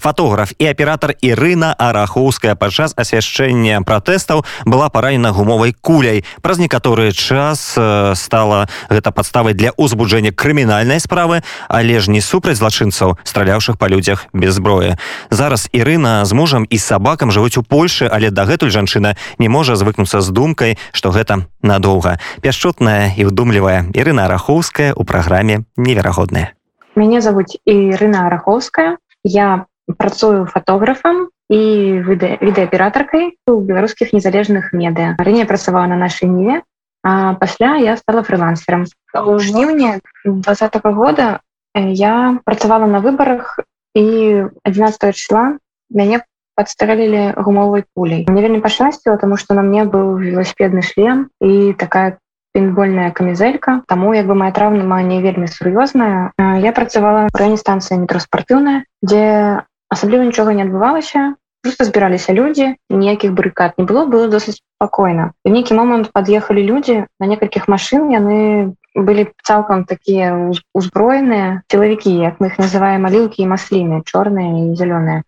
фотограф і аператор Ірына арахоўская падчас асвяшчэння пратэстаў была паранена гумовай куляй. Праз некаторы час э, стала гэта падставай для узбуджэння крымінальнай справы але ж не супраць злачынцаў страляўшых па людзях без зброі. Зараз Ірына з мужам і сабакам жывуць у Польшы але дагэтуль жанчына не можа звыкнуцца з думкай што гэта надоўга. Пяшчотная і вдумлівая Ірына арахоўская у праграме неверагодная мяне завуць Ірына арахоўская. Я працую фотографам і відэааператаркай у беларускіх незалежных медыа раней працавала на нашай ніве а пасля я стала фрылансером у жніўні двадца -го года я працавала на выбарах і 11 числа мяне подстрелілі гумовай пулей. Мне вельмі пашчасціла тому что на мне быў велосипедны шлем і такая пейнтбольная камізелька таму як бы моя траўма не вельмі сур'ёзная я працавала в районе станцыя метроспартыўная дзе асабліва нічога не адбывалася просто збіраліся людзі ніякіх барыкад не было было досыць спакойна в нейкі момант пад'ехалі людзі на некалькіх машин яны былі цалкам такія узброеныя чалавекі як мы их называем малілкі і масліны чорныя і зялёныя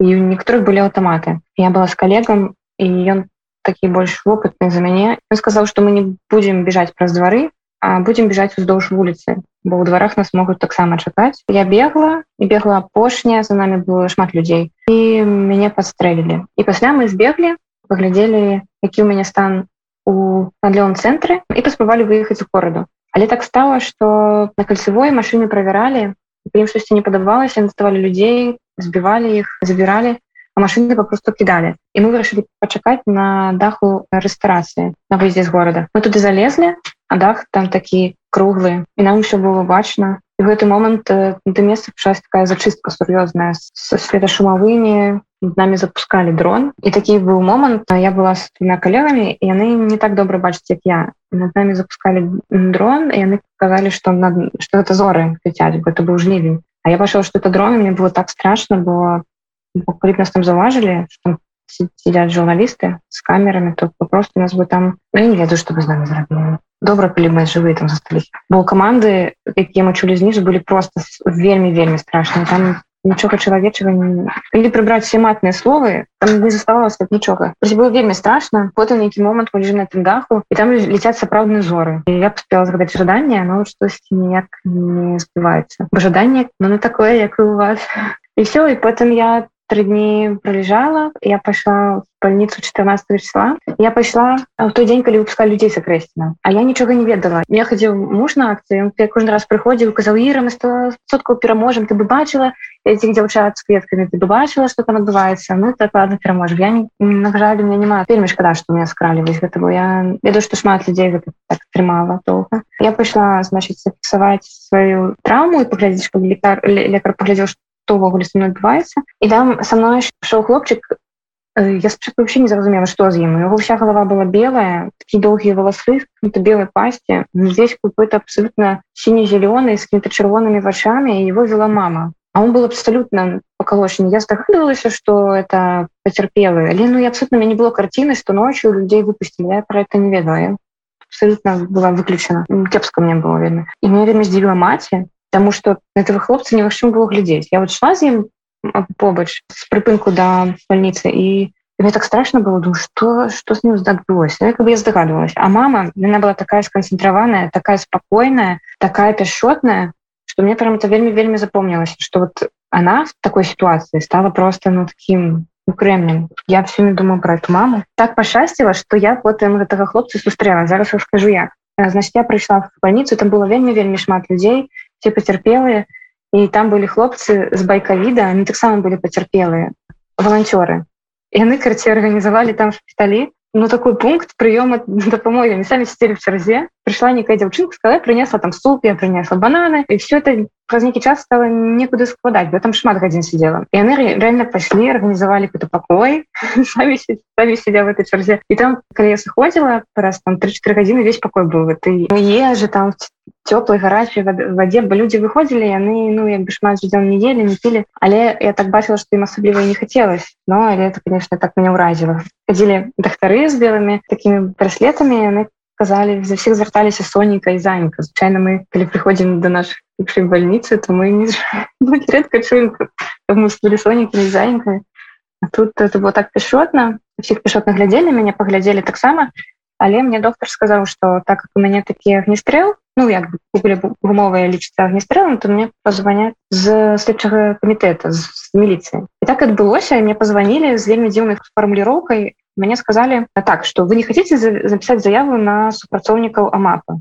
і у некаторых былі аўтаматы я была з калегам і ён такі больш вопытны за мяне ён сказаў што мы не будзем бежаць праз двары а будзем бежаць уздоўж вуліцы бо ў дварах нас могуць таксама чакаць я бегла і бегла апошняя за нами было шмат людзей і мяне подстрэлілі і пасля мы збеглі паглядзелі які у мяне стан у надлён цэнтры і паспрабавалі выехаць у гораду але так стала что на кальцевой машины правяралі ім штосьці не падабалася наставалі людзей збівалі іх забіралі а машины попросту кідалі і мы вырашылі пачакаць на даху рэстарацыі на выездзе з горада мы туды залезлі а дах там такі круглы і нам все было бачна і гэты момант да месца пачалась такая зачыстка сур'ёзная со светашумавымі нами запускалі дрон. І такі быў момант я была с двумя калегамі яны не так добра бачыць як я. Над нами запускалі дрон яны казалі что над что это зоры летяць бы это быў жнівень А я пашла что это дрон мне было так страшно бо калі нас там заўважылі сидят журналісты с камерамі то просто нас бы там ну, не ведаю что бы з нами зрабілі добра калі мы жывыя там застались бо каманды якія мы чулі знізу былі просто вельмі вельмі страшныя там нічога чалавечага или прыбраць все матныя словы там не заставалася нічога было вельмі страшно потым нейкі момант мы лежим на тым даху і там летят сапраўдныя зоры і я паспела згадаць жаданне но штосьці ніяк не збываецца жаданне но ну, на такое як у вас і все і потым я три дні пролежала я пайшла в больницу 14 числа. Я пайшла в той день калі выпускали людзей сакрэсціна а я нічога не ведала. Я хадзіў муж на акцыю кожны раз прыходзіў казаў ира мы соткаў пераможам ты бы бачыла этих дзяўчат с кветками ты бы бачыла что там адбываецца ну так ладно пераможа я на жаль у меня няма вельмі шкада что меня скралі вось гэта я ведаю что шмат людзей гэта так трымала долго. Я пайшла значит зафіксаваць сваю травму і паглядзець лекар лекар паглядзеў что што ўвогуле со мной адбываецца і там со мной ішоў хлопчык э, я спачатку вообще не зразумела што з ім его вся голова была белая такі доўгія валасы это белой пасти здесь какой-то абсолютно сине-зеленый с какими-то чырвонымі вачами и его вела мама а он был абсолютно поколошен я здогадывалася что это потерпелы але ну я абсолютно мне не было картины что ночью людей выпустили я про это не ведаю абсолютно была выключена кепска мне было видно и мне время здзівіла маці Таму что этого хлопца немагчым было глядзець я вот шла з ім побач з прыпынку да больніцы і мне так страшно было думаю что что с ним здабылося как бы я здагадывалась а мама она была такая сконцэнтраваная такая спокойная такая пяшотная что мне прям это вельмі вельмі запомнілася что вот она в такой ситуации стала просто ну таким кремнем я все не думаю про эту маму. Так пашасціла что я потым гэтага хлопца сустрэла зараз скажу як значит я прыйшла в больницу там было вельмі вельмі шмат людзей все пацярпелыя і там былі хлопцы з байкавіда они таксама былі пацярпелыя волонцёры яны карці арганізавалі там шпіталі ну такой пункт прыёма дапамогі не самі сцелі в чарзе прыйшла некая дзяўчынка сказала принесла там суп я принесла бананы і все это праз нейкі час стала некуды складаць бо там шмат гадзін сидела. І яны реально пайшлі арганізавалі какой-то пакой самі сидя в этой чарзе і там калі я сыходзіла раз там 3-4 гадзіны весь пакой быў ты ежа там цёплай гарачай вадзе бы людзі выходзілі яны ну як бы шмат ждём не ели не пілі але я так бачыла што ім асабліва не хацелось но але это конечно так меня ўразіла хадзілі дахтары з белымі такими браслетамі яны казалі за всех звярталіся сонейка і занька. Звычайно мы калі прыходзім до наших пришли в больницу, то мы не, мы редко чуем, как мы с сонікамі зайкамі тут это было так пешотна всех пешотна глядзелі мяне паглядзелі таксама але мне доктор сказаў что так как у мяне такі агнестрэл ну як бы были гумовыя лічыцца агнестрэлам то мне позвонят з следчага камітэта з міліцыі і так адбылося мне позвонили з вельмі дзіўных фармуліроўкай мне сказали так что вы не хотите записать заяву на супрацоўнікаў амапа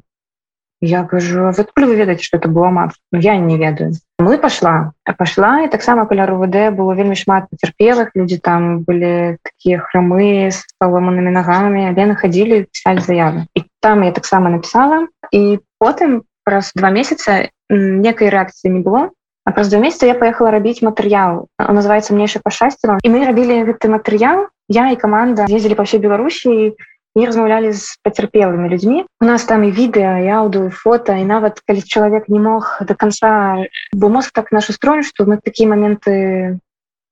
я кажу откуль вы ведаеце что это было мат ну, я не ведаю мы пошла. А пошла і таксама каля РУВД было вельмі шмат пацярпелых люди там были такія храмы с паломанымі нагамі але находили писать заявы. І там я таксама написала. І потым праз два месяца некай реакции не было. А праз два месяца я поехала рабіць матэрыял называется мнейшее пашасціла і мы рабілі гэты матэрыял я і команда ездили по всей беларусі і размаўлялі з пацярпелымі людзьмі у нас там і відэа і аўду фото і нават калі чалавек не мог до конца бо мозг так наш устроен что мы такія моменты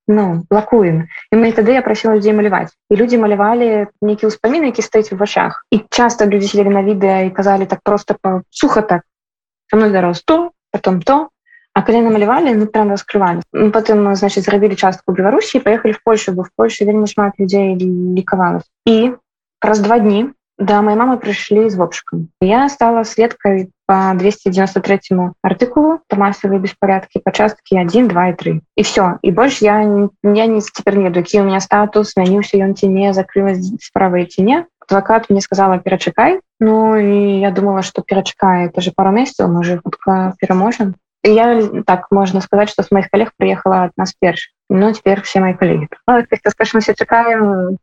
ну блакуем і мы тады я просила людзей маляваць і людзі малявалі нейкі ўспаміны які стаіць у вачах і часто людзі сидели на відэа і казалі так просто по суха так. Со мной дарос то потом то. А калі намалявалі мы прям раскрывалі потым значит зрабілі частку беларусі поехали в польшу бо в польше вельмі шмат людзей лікавалась і праз два дні да моей мамы прыйшлі з вопшкам я стала следкай по 293 артыкулу по массовые беспорядки пачасткі 1 2 и 3 і все і больш я я не цяпер не які у меня статус змяніўся ён ці не закрылась справа ці не адвокат мне сказала перачакай Ну і я думала что перачакае это же пару месяцаў мы же хутка пераможем я так можно сказать что с моих коллег приехала от нас перш но теперь все мои коллеги. Скажем чакаем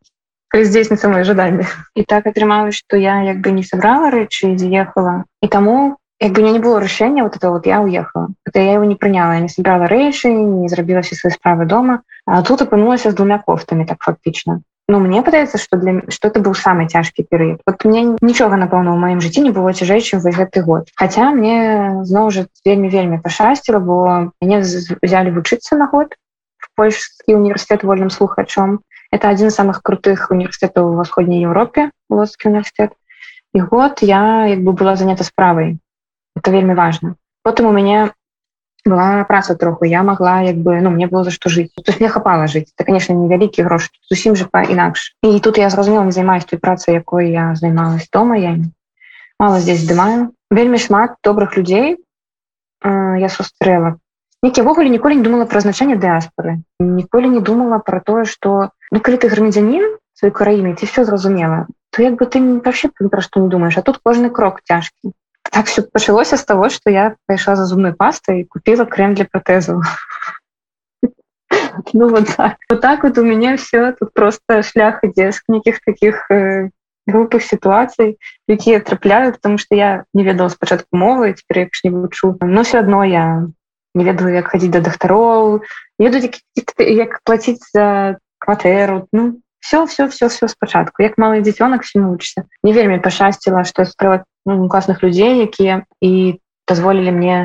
калі здзейсніцца мои жаданні і так атрымалось что я як бы не сабрала рэчы з'ехала і таму як бы не было рашэння вот это вот я уехала. Это я его не прыняла не сабрала рэчы не зрабілася свои справы дома. А тут апынулася з двумя кофтами так фактычна Ну, мне падаецца что для что это быў самый цяжкі перыяд вот мне нічога напэўна у маім жыцці не было цяжэй чым вы гэты год. Хотя мне зноў жа вельмі вельмі пашасціла бо мяне взяли вучыцца на год польскі університет вольным слухачом Это один из самых крутых университетов в Восходней Европе, Лодский университет. И год я как бы была занята справой. Это вельмі важно. Потом у меня была праца троху. Я могла, как бы, ну, мне было за что жить. То есть мне хапала жить. Это, конечно, невеликий грош. Зусім же по-инакше. И тут я зразумела, не займаюсь той працей, якой я займалась дома. Я мало здесь здымаю. Вельмі шмат добрых людей э, я сустрэла. Ник я ввогуле ніколі не думала про значение диаспоры. Ніколі не думала про тое, что ну калі ты грамадзянін свой краіны ты все зразумела то як бы ты вообще про што не думаешь а тут кожны крок цяжкі так все пачалося з того что я пайшла за зубной пастой купила крем для протэзу ну вот так. Вот так вот у меня все тут просто шлях ідзе з нейкіх таких э, глупых сітуацый якія трапляю потому что я не ведала спачатку мовы теперь як не вучу но все одно я не ведаю як хадзіць да дактароў еду як платіць за кватэру ну все все все все спачатку як малы дзіцёнак всім вучыся не вельмі пашасціла што справа ну, класных людзей якія і дазволілі мне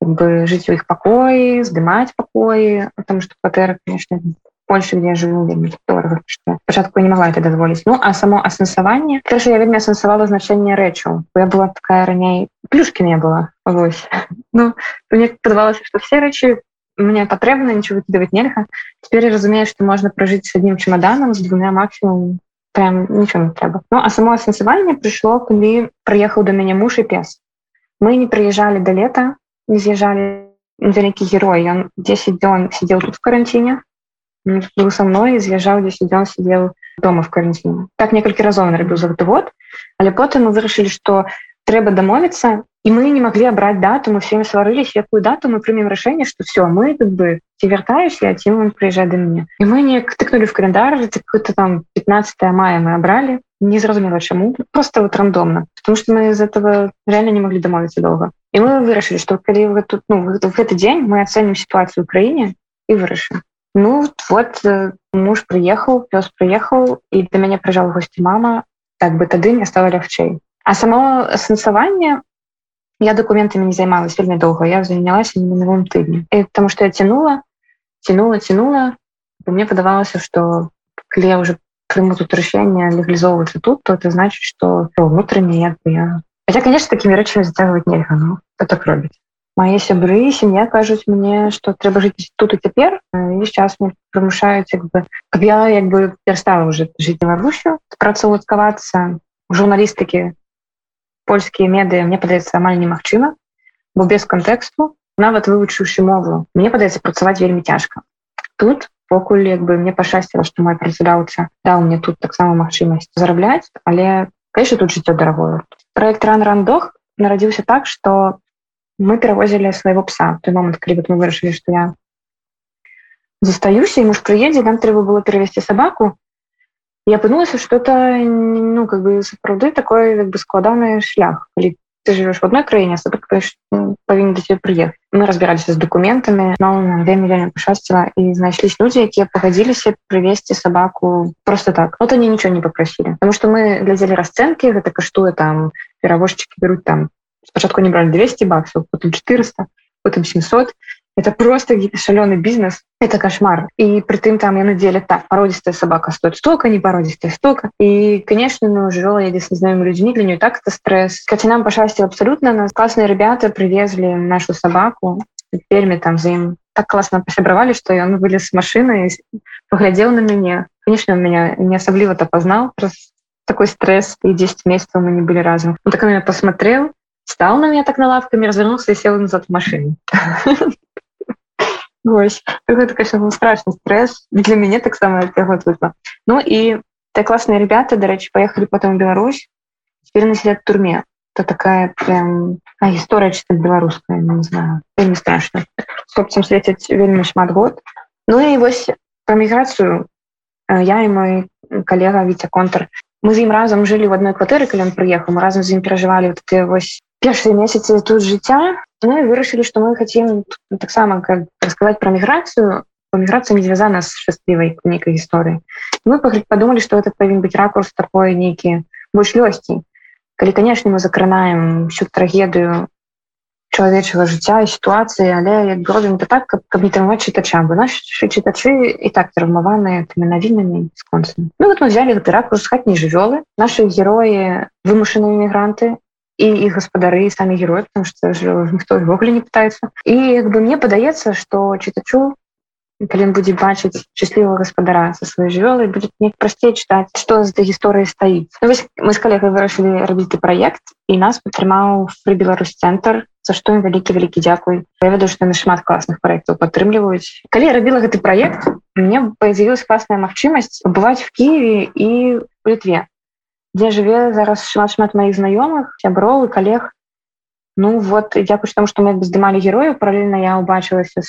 бы жыць у іх пакоі здымаць пакоі потому что кватэра конечно больше где жыву вельмі дорого пачатку не могла это дазволіць ну а само асэнсаванне. Перша я вельмі асэнсавала значэнне рэчаў я была такая раней плюшки не было вось. Ну мне падавалася что все рэчы мне патрэбна нічого выкидывать нельга теперь я разумею что можна прожить с одним чемоданом с двумя максимум прям ничего не трэба ну а само асэнсаванне пришло калі приехал до мяне муж и пес мы не приезжали до лета не з'езжали вялікі герой он 10 дзён сидел тут в карантине был со мной з'язджаў 10 дзён сидел дома в карантине так некалькі разоў нарабіў за гэты вот але потым мы вырашылі что трэба дамовіцца і мы не могли абрать дату мы всеми сварылись якую дату мы примем рашэнне что все мы как бы ці вяртаюся ці он приезжает до мне і мы не тыкнули в календар какой-то там 15 мая мы абрали не зразумела чаму просто вот рандомно потому что мы из этого реально не могли домовиться долго. І мы вырашили что калі тут ну, гэты день мы оценим ситуацию в Украине и вырашим ну вот, э, муж приехал пес приехал и до мяне прыжал гости мама так бы тады мне стало лягчэй а само асэнсаванне я документами не займалась вельмі доўга я занялась на мінулым тыдні потому что я тянула тянула тянула мне падавалася что калі я уже прыму тут рашэнне легалізоўвацца тут то это значит что внутренне як бы я хотя конечно такими рэчамі зацягваць нельга ну так робіць мои сябры сям'я кажуць мне что трэба жыць тут і цяпер і сейчас мне прымушаюць як бы каб я як бы перастала уже жыць беларусю працаўладкавацца журналістыкі польскія медыа мне падаецца амаль немагчыма бо без кантэксту нават вывучыўшы мову мне падаецца працаваць вельмі цяжка. Тут покуль як бы мне пашасціла што мой працадаўца даў мне тут таксама магчымасць зарабляць але конечно тут жыццё дарагое. Проект ран рандох нарадзіўся так что мы перавозілі свайго пса той момант калі мы вырашылі што я застаюся і муж прыедзе нам трэба было перавесці сабаку я апынулася что это ну как бы сапраўды такой як бы складаны шлях. Калі ты живешь в одной краіне павінен да тебе прыехаць мы разбіраліся з документамі но вельмі пашасціла і знайшлись людзі якія пагадзіліся прывесці сабаку просто так. Вот они ничего не попросили. Потому что мы глядзелі расцэнкі гэта каштуе там перавозчыкі беруць там спачатку не брали 200 баксов потом 400 потом 700 это просто шалёный бизнес это кошмар. И притым там я надели так породистая собака стоит столько не породистая столько. И конечно ну жила я с незнаемыми людьми для нее так это стресс. Хотя нам пошастил абсолютно нас классные ребята привезли нашу собаку. Перми там за им так классно посябравали что он вылез с машины поглядел на меня. Конечно у меня не особливо-то познал. Просто такой стресс и 10 месяцев мы не были разом. Он так на меня посмотрел стал на меня так на лавками развернулся и сел назад в машине Это, конечно, страшный стресс. Для меня так самое приготовила. Ну и те классные ребята, до речи, поехали потом в Беларусь. Теперь они сидят в турме. Это такая прям а, история чисто белорусская, не знаю. Вельми страшно. С хлопцем встретить вельми шмат год. Ну и вось про миграцию я и мой коллега Витя Контр, мы з ім разом жили в одной кватэры, калі он прыехаў, мы разом з ім перажывалі вот вось першыя месяцы тут жыцця мы вырашылі што мы хотим таксама как рассказать про міграцыю міграцыя не звязана з шчаслівай нейкай гісторыі мы подумали что этот павін быть ракурс такой нейкі больш лёгкі калі конечно мы закранаем всю трагедыю чалавечага жыцця і сітуацыі але як робім это так каб, каб не трымаць чытача бы наши чытачы і так травмаваныя тымі навінамі сконцамі ну вот мы взяли гэты ракурс хатні жывёлы наши героі вымушаныя мігранты і іх гаспадары самі героі потому что ніхто ввогуле не пытается. І як бы мне падаецца что чытачу калі он будзе бачыць счастлівого гаспадара со сваёй жывёлай будет не прасцей чытаць что з этой гісторыі стаіць ну, мы з калегай вырашылі рабіць ты проект і нас падтрымаў фры беларусь цэнтр за што ім вялікі вялікі дзякуй я ведаю што на шмат класных проектаў падтрымліваюць калі я рабіла гэты проект. Мне появилась класная магчымасць бываць в кіеве і в літве дзе жыве зараз шмат шмат маіх знаёмых сяброў і калег ну вот дзякуй тому что мы здымалі герою параллельна я убачылася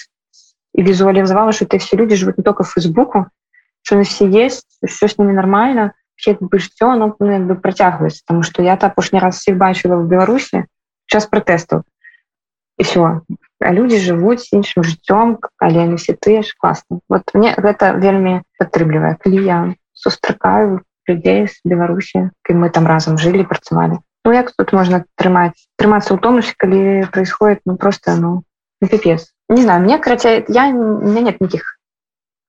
і візуалізавала что ты все люди живут не только фейсбуку что на все есть все с ними нормально все жыццё ну, ну, бы працягваць потому что я так апошні раз всех бачыла в беларусі час протэсту і все а люди жывуць іншым жыццём але все ты ж класна вот мне гэта вельмі падтрымлівае калі я сустракаю людзей з беларусі мы там разам жылі працавалі ну як тут можна трымаць трымацца ў тонусе калі происходит ну просто ну, ну пипец. Не знаю мне карацей я меня нет никаких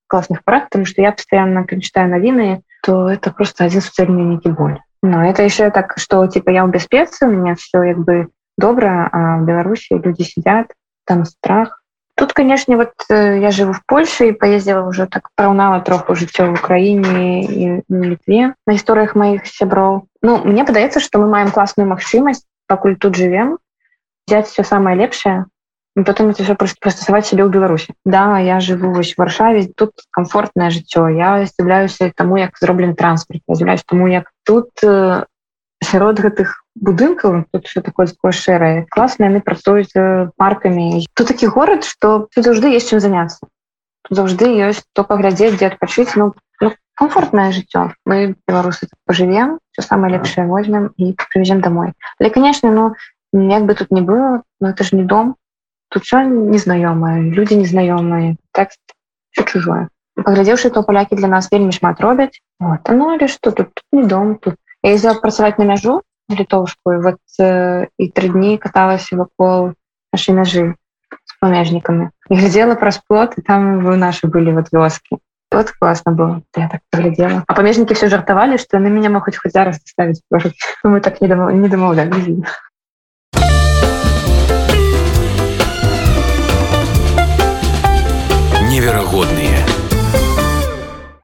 классных прав потому что я постоянно читаю новины то это просто один социальный некий боль. Но это еще так что типа я в бяспецы у меня все як бы добра а в беларуси люди сидят там страх тут конечно вот э, я живу в польше и поездила уже так параўнала троху жыццё в украіне і літве на гісторыях моих сяброў ну мне падаецца что мы маем классную магчымасць пакуль тут живем взять все самое лепшее потом это все прыстасаваць себе ў беларусе да я живу в варшаве тут комфортное жыццё я з'яўляюся тому як зроблен транспорт з'яўляюсь тому як тут э, сярод гэтых будынкаў тут все такое такое шэрае класна яны працуюць паркамі тут такі горад что тут заўжды есть чым заняться заўжды ёсць то паглядзець дзе адпачыць ну, ну комфортное жыццё мы беларусы пожывем все самое лепшае возьмем і привезем домой. Але конечно ну як бы тут не было но это ж не дом. Тут все незнаёмае люди незнаёмыя тэкст все чужое. Паглядзеўшы то палякі для нас вельмі шмат робяць вот ну але что тут, тут не дом тут Я ездила працаваць на мяжу на літоўшку вот э, і тры дні каталася вакол нашай мяжы з памежнікамі і глядзела праз плот і там вы нашы былі вот вёскі вот классно было я так глядзела а помежники все жартовали, что на меня могуць хоць зараз доставить. мы так не дамаў не дамаўлялі неверагодныя